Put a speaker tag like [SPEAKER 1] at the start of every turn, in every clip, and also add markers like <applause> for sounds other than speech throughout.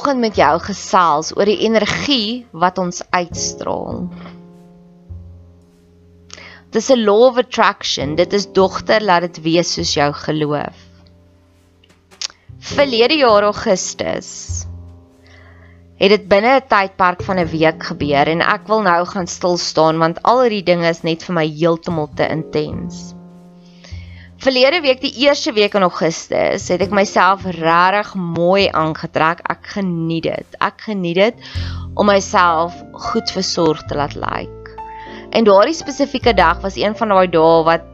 [SPEAKER 1] Wil ver oggend met jou gesels oor die energie wat ons uitstraal. Dis 'n law of attraction. Dit is dogter laat dit wees soos jou geloof. Verlede jaar Augustus het dit binne 'n tydperk van 'n week gebeur en ek wil nou gaan stil staan want al hierdie dinge is net vir my heeltemal te intens. Verlede week die eerste week in Augustus het ek myself regtig mooi aangetrek. Ek geniet dit. Ek geniet dit om myself goed versorg te laat lyk. Like. En daardie spesifieke dag was een van daai dae wat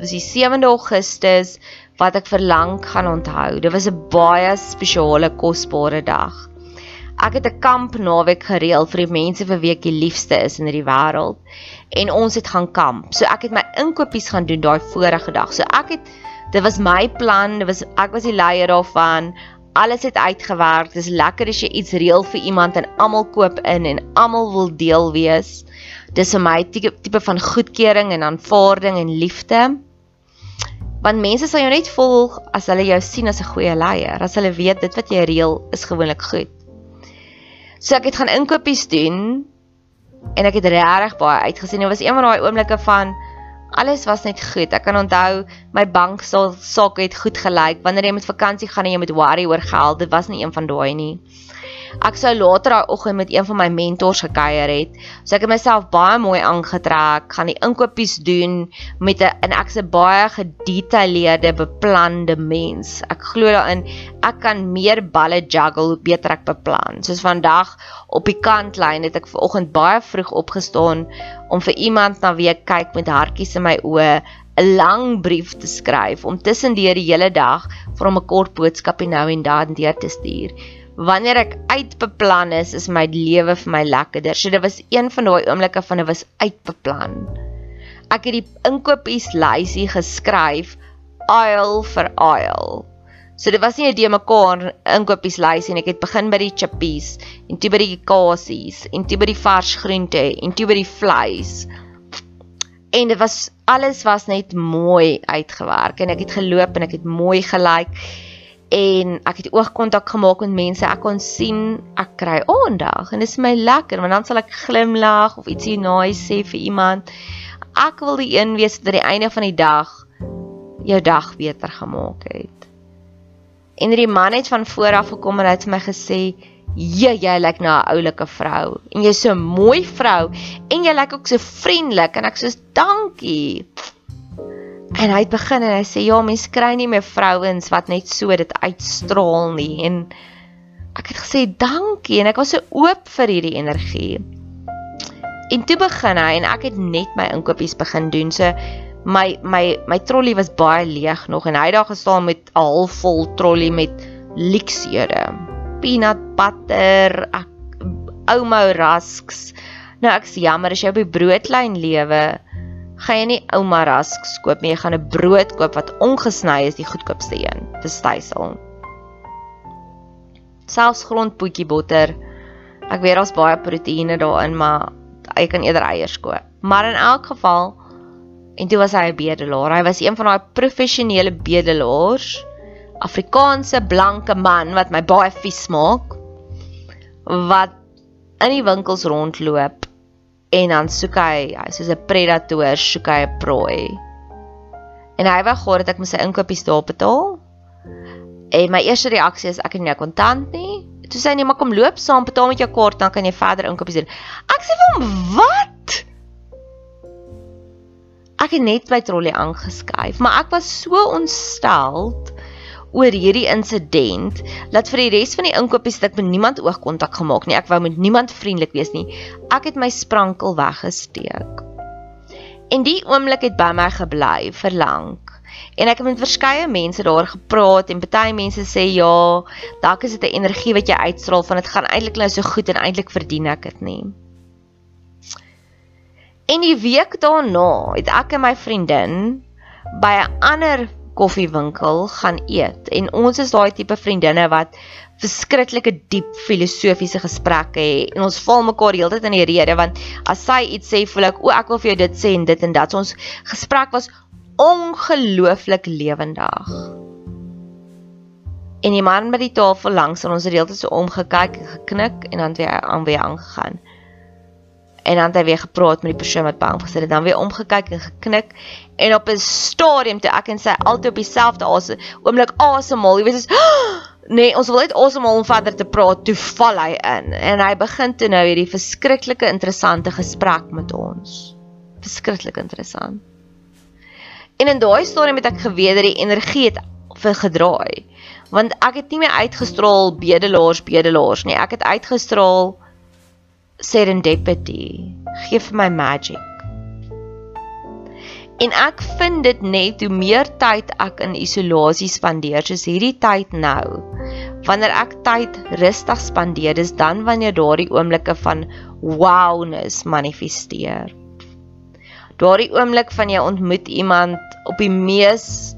[SPEAKER 1] was die 7de Augustus wat ek vir lank gaan onthou. Dit was 'n baie spesiale kosbare dag. Ek het 'n kamp naweek gereël vir die mense vir wie ek die liefste is in hierdie wêreld en ons het gaan kamp. So ek het my inkopies gaan doen daai vorige dag. So ek het dit was my plan, dit was ek was die leier daarvan. Alles het uitgewerk. Dis lekker as jy iets reël vir iemand en almal koop in en almal wil deel wees. Dis vir my tipe tipe van goedkeuring en aanvaarding en liefde. Want mense sal jou net volg as hulle jou sien as 'n goeie leier. As hulle weet dit wat jy reël is gewoonlik goed. So ek het gaan inkopies doen en ek het regtig baie uitgesien. Dit was een van daai oomblikke van alles was net goed. Ek kan onthou my bank sake het goed gelyk. Wanneer jy met vakansie gaan en jy moet worry oor geld, dit was nie een van daai nie ek sou later daai oggend met een van my mentors gekuier het. So ek het myself baie mooi aangetrek, gaan die inkopies doen met 'n en ek's 'n baie gedetailleerde, beplande mens. Ek glo daarin ek kan meer balle juggle hoe beter ek beplan. Soos vandag op die kantlyn het ek vanoggend baie vroeg opgestaan om vir iemand na wie ek kyk met hartjies in my oë 'n lang brief te skryf om tussendeur die hele dag vir hom 'n kort boodskapie nou en dan deur te stuur Wanneer ek uitbeplan is, is my lewe vir my lekkerder. So dit was een van daai oomblikke van dit was uitbeplan. Ek het die inkopies lysie geskryf aisle vir aisle. So dit was nie 'n de mekaar inkopies lys en ek het begin by die chippies en toe by die kasies en toe by die vars groente en toe by die vleis. En dit was alles was net mooi uitgewerk en ek het geloop en ek het mooi gelyk en ek het oogkontak gemaak met mense. Ek kon sien ek kry aandag en dit is my lekker want dan sal ek glimlag of ietsie nice sê vir iemand. Ek wil die een wees wat aan die einde van die dag jou dag beter gemaak het. En die man het van voor af gekom en hy het vir my gesê, "Jy, jy lyk na 'n oulike vrou en jy's so 'n mooi vrou en jy lyk ook so vriendelik." En ek sê, "Dankie." En hy het begin en hy sê, "Ja, mense kry nie meer vrouens wat net so dit uitstraal nie." En ek het gesê, "Dankie." En ek was so oop vir hierdie energie. En toe begin hy en ek het net my inkopies begin doen. So my my my trolly was baie leeg nog en hy het daar gestaan met 'n halfvol trolly met liksede. Peanut butter, ouma rusks. Nou ek's jammer as jy op die broodlyn lewe, gaan jy nie ouma rusks koop nie, jy gaan 'n brood koop wat ongesny is, die goedkoopste een. Dis stysel. Selfs grondpoetjie botter. Ek weet daar's baie proteïene daarin, maar jy kan eerder eiers koop. Maar in elk geval En toe was hy 'n bedelaar. Hy was een van daai professionele bedelaars. Afrikaanse blanke man wat my baie vies maak. Wat in die winkels rondloop en dan soek hy, hy soos 'n predator, soek hy 'n prooi. En hy wou gou dat ek my sy inkopies daar betaal. En my eerste reaksie is ek het nie kontant nie. Toe sê hy nee, maar kom loop saam, betaal met jou kaart dan kan jy verder inkopies doen. Ek sê vir hom, "Wat?" ek het net my trolly aangeskuif, maar ek was so ontsteld oor hierdie insident dat vir die res van die inkopies ek met niemand oogkontak gemaak nie. Ek wou met niemand vriendelik wees nie. Ek het my sprankel weggesteek. En die oomblik het by my gebly vir lank. En ek het met verskeie mense daar gepraat en baie mense sê ja, dalk is dit 'n energie wat jy uitstraal van dit gaan eintlik nou so goed en eintlik verdien ek dit nie. En die week daarna het ek en my vriendin by 'n ander koffiewinkel gaan eet. En ons is daai tipe vriendinne wat verskriklike diep filosofiese gesprekke het en ons val mekaar heeltyd in die rede want as sy iets sê voel ek o ek wil vir jou dit sê en dit en dat. So ons gesprek was ongelooflik lewendig. En die man by die tafel langs ons het heeltyd so omgekyk en geknik en dan weer aan weer aangegaan en dan het hy weer gepraat met die persoon wat bang gesit het, dan weer omgekyk en geknik en op 'n stadium toe ek en sy altyd op dieselfde asem oomblik asemhaal, jy weet is <gasps> nee, ons wil net asemhaal om verder te praat, toe val hy in en hy begin toe nou hierdie verskriklike interessante gesprek met ons. Verskriklik interessant. En in daai stadium het ek geweet dat die energie het vir gedraai. Want ek het nie meer uitgestraal bedelaars bedelaars nie. Ek het uitgestraal serendipity. Geef vir my magic. En ek vind dit net hoe meer tyd ek in isolasie spandeer, soos hierdie tyd nou. Wanneer ek tyd rustig spandeer, dis dan wanneer daardie oomblikke van wowness manifesteer. Daardie oomblik van jy ontmoet iemand op die mees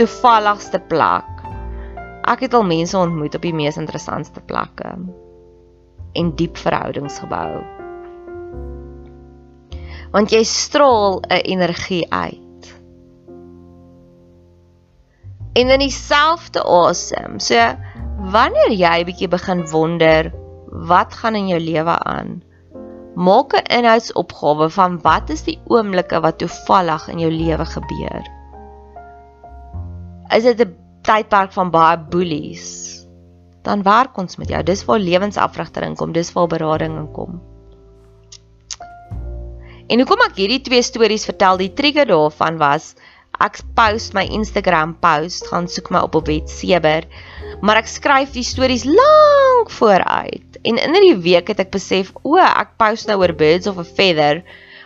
[SPEAKER 1] toevalligste plek. Ek het al mense ontmoet op die mees interessantste plekke en diep verhoudings gebou. Want jy straal 'n energie uit. En in dieselfde asem. So wanneer jy bietjie begin wonder wat gaan in jou lewe aan? Maak 'n inhoudsopgawe van wat is die oomblikke wat toevallig in jou lewe gebeur? Is dit 'n tydperk van baie boelies? Dan werk ons met jou. Dis waar lewensafrigter inkom, dis waar berading inkom. En hoekom ek hierdie twee stories vertel, die trigger daarvan was ek post my Instagram post, gaan soek my op op Wet Seber, maar ek skryf die stories lank vooruit. En in hierdie week het ek besef, o, ek post nou oor birds of a feather,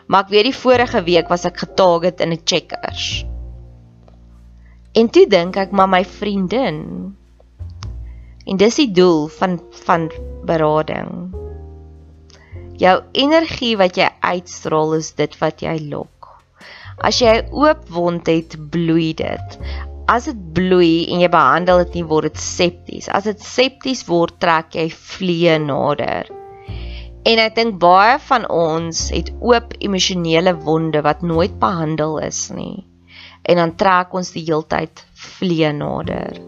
[SPEAKER 1] maar ek weet die vorige week was ek getarget in 'n checkers. En toe dink ek, maar my vriendin, En dis die doel van van berading. Jou energie wat jy uitstraal is dit wat jy lok. As jy 'n oop wond het, bloei dit. As dit bloei en jy behandel dit nie word dit septies. As dit septies word, trek jy vliee nader. En ek dink baie van ons het oop emosionele wonde wat nooit behandel is nie. En dan trek ons die heeltyd vlee nader.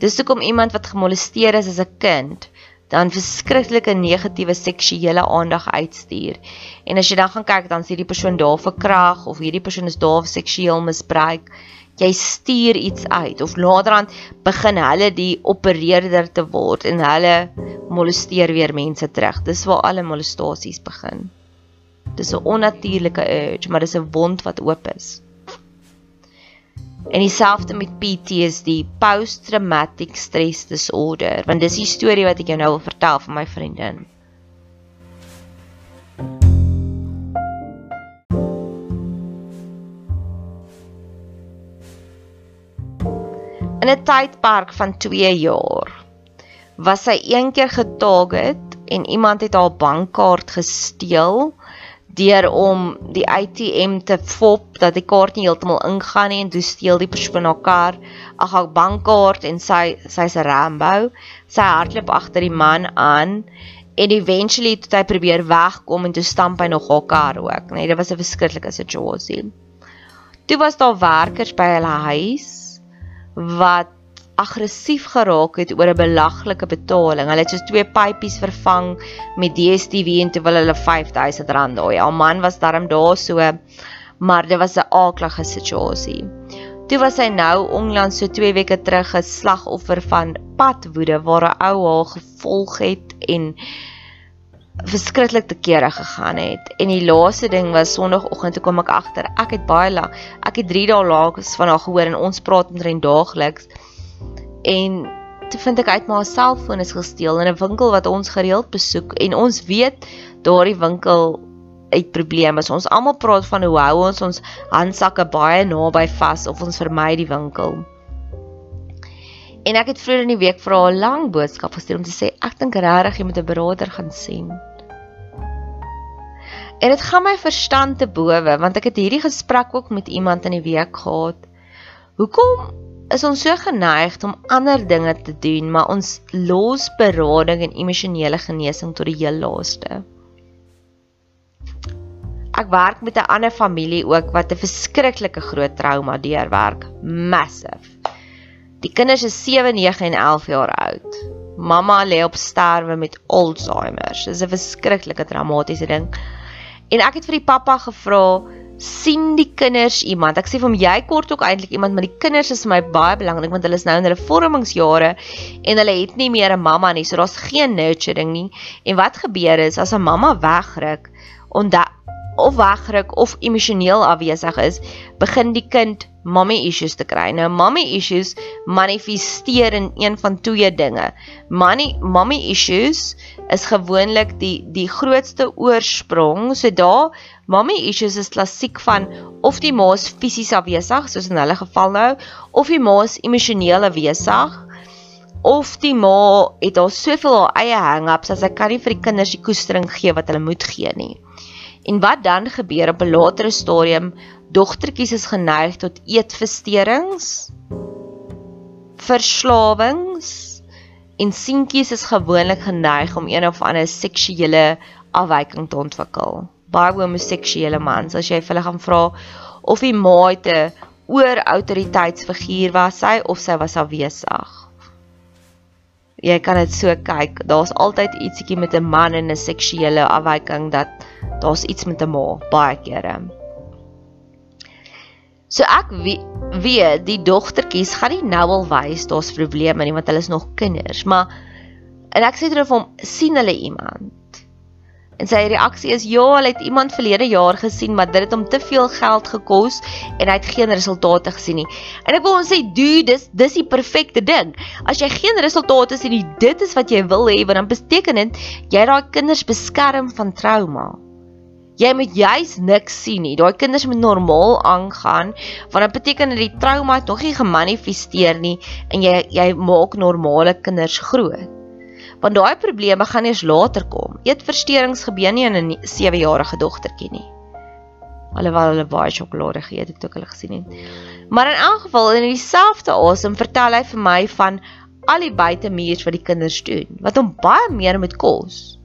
[SPEAKER 1] Dis hoekom iemand wat gemolesteer is as 'n kind dan verskriklike negatiewe seksuele aandag uitstuur. En as jy dan gaan kyk dan sien die persoon daar vir krag of hierdie persoon is daar vir seksueel misbruik jy stuur iets uit of naderhand begin hulle die opereerder te word en hulle molesteer weer mense terug. Dis waar alle molestasies begin. Dis 'n onnatuurlike urge, maar dis 'n wond wat oop is. En dieselfde met PTSD, post traumatic stress disorder, want dis die storie wat ek jou nou wil vertel van my vriendin. In 'n tydperk van 2 jaar was sy een keer getarget en iemand het haar bankkaart gesteel deur om die ATM te fop dat die kaart nie heeltemal ingaan nie en toe steel die persoon haar kar, ag haar bankkaart en sy sy's 'n Rambo. Sy hardloop agter die man aan en eventually het hy probeer wegkom en toe stamp hy nog haar kar ook. Nee, dit was 'n verskriklike situasie. Toe was daar werkers by hulle huis wat aggressief geraak het oor 'n belaglike betaling. Hulle het soos twee pypies vervang met DStv en terwyl hulle R5000 daai. Haar man was darm daar so, maar dit was 'n aaklige situasie. Toe was hy nou onlangs so 2 weke terug 'n slagoffer van padwoede waar 'n ou haar gevolg het en verskriklik te kere gegaan het. En die laaste ding was sonoggend toe kom ek agter, ek het baie lank, ek het 3 dae laas van haar gehoor en ons praat omtrent daagliks. En toe vind ek uit maar haar selfoon is gesteel in 'n winkel wat ons gereeld besoek en ons weet daardie winkel het probleme. Ons almal praat van hoe hou ons ons handsakke baie naby vas of ons vermy die winkel. En ek het vroeër in die week vir haar 'n lang boodskap gestuur om te sê ek dink regtig jy moet 'n beraader gaan sien. En dit gaan my verstand te bowe want ek het hierdie gesprek ook met iemand in die week gehad. Hoekom is ons so geneig om ander dinge te doen, maar ons los berading en emosionele genesing tot die heel laaste? Ek werk met 'n ander familie ook wat 'n verskriklike groot trauma deurwerk, massive. Die kinders is 7, 9 en 11 jaar oud. Mamma lê op sterwe met Alzheimer. Dis 'n verskriklike traumatiese ding. En ek het vir die pappa gevra, sien die kinders iemand? Ek sê vir hom jy kort ook eintlik iemand, maar die kinders is vir my baie belangrik want hulle is nou in hulle vormingsjare en hulle het nie meer 'n mamma nie, so daar's geen nurturing nie. En wat gebeur is as 'n mamma wegruk, omdat of wegruk of emosioneel afwesig is, begin die kind mommy issues te kry. Nou mommy issues manifesteer in een van twee dinge. Money mommy issues is gewoonlik die die grootste oorsprong. So daar mommy issues is klassiek van of die ma is fisies afwesig, soos in hulle geval nou, of die ma is emosioneel afwesig of die ma het al soveel haar eie hang-ups as sy kan nie vir die kinders die koestering gee wat hulle moet gee nie. En wat dan gebeur op 'n latere stadium? Dogtertjies is geneig tot eetversteurings, verslawings en seentjies is gewoonlik geneig om een of ander seksuele afwyking te ontwikkel. Baie homoseksuele mans, as jy hulle gaan vra of die ma het 'n oor autoriteitsfiguur was sy of sy was afwesig. Jy kan dit so kyk, daar's altyd ietsiekie met 'n man en 'n seksuele afwyking dat daar's iets met 'n ma baie kere. So ek weet die dogtertjies gaan nie nou al wys daar's probleme nie want hulle is nog kinders, maar en ek sê dit vir hom sien hulle iemand. En sy reaksie is ja, hulle het iemand verlede jaar gesien, maar dit het hom te veel geld gekos en hy het geen resultate gesien nie. En ek wil hom sê, "Dude, dis dis die perfekte ding. As jy geen resultate sien nie, dit is wat jy wil hê, want dan beteken dit jy raai kinders beskerm van trauma." Jy moet juis niks sien nie. Daai kinders moet normaal aangaan want dit beteken dat die trauma nog nie gemanifesteer nie en jy jy maak normale kinders groot. Want daai probleme gaan eers later kom. Eetversteurings gebeur nie in 'n 7-jarige dogtertjie nie. Alhoewel hulle baie sjokolade geëet het, ek hulle gesien het. Maar in elk geval in dieselfde asem vertel hy vir my van al die buitemuurs wat die kinders doen wat hom baie meer moet kos.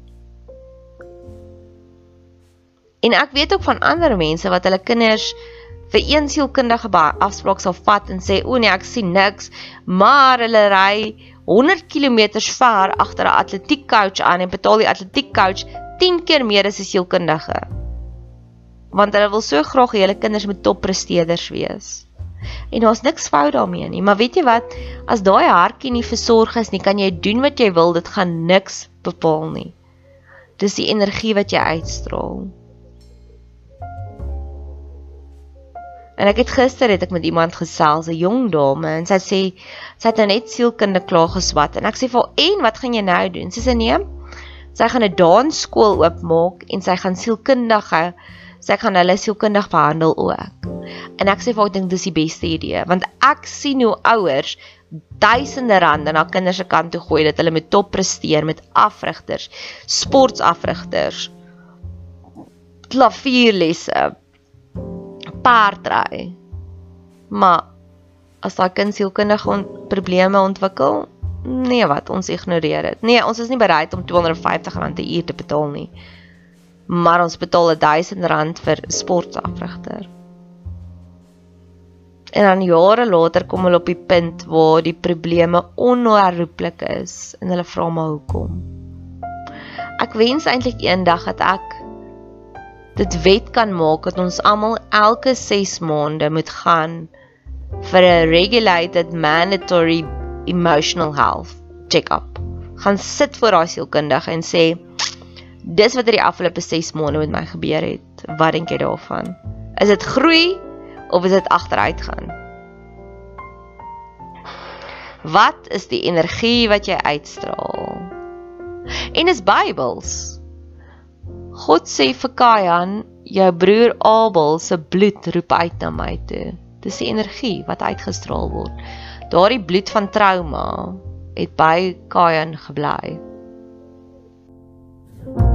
[SPEAKER 1] En ek weet ook van ander mense wat hulle kinders vir een sielkundige afspraak sal vat en sê o nee ek sien niks, maar hulle ry 100 km ver agter 'n atletiekcoach aan en betaal die atletiekcoach 10 keer meer as 'n sielkundige. Want hulle wil so graag hê hulle kinders moet toppresteerders wees. En daar's niks fout daarmee nie, maar weet jy wat? As daai hartjie nie versorg is nie, kan jy doen wat jy wil, dit gaan niks bepaal nie. Dis die energie wat jy uitstraal. En ek het gister het ek met iemand gesels, 'n jong dame, en sy sê sy het nou net sielkunde klaar geswat en ek sê vir haar, "En wat gaan jy nou doen?" Sy sê, "Nee, sy gaan 'n dansskool oopmaak en sy gaan sielkundige sy gaan hulle sielkundig behandel ook." En ek sê vir haar, "Ek dink dis die beste idee, want ek sien hoe ouers duisende rande na kinders se kant toe gooi dat hulle met top presteer met afrigters, sportafrigters, klavierlesse, perdry. Maar as daai kind sielkundige on probleme ontwikkel, nee wat, ons ignoreer dit. Nee, ons is nie bereid om R250 'n uur te betaal nie. Maar ons betaal R1000 vir sportafrigter. En dan jare later kom hulle op die punt waar die probleme onherroepelik is en hulle vra maar hoekom. Ek wens eintlik eendag dat ek dit wet kan maak dat ons almal elke 6 maande moet gaan vir 'n regulated mandatory emotional health check-up. Gaan sit voor daai sielkundige en sê dis wat in die afgelope 6 maande met my gebeur het. Wat dink jy daarvan? Is dit groei of is dit agteruit gaan? Wat is die energie wat jy uitstraal? En is Bybels God sê vir Kaian, jou broer Abel se bloed roep uit na my toe. Dis die energie wat uitgestraal word. Daardie bloed van trauma het by Kaian gebly. thank you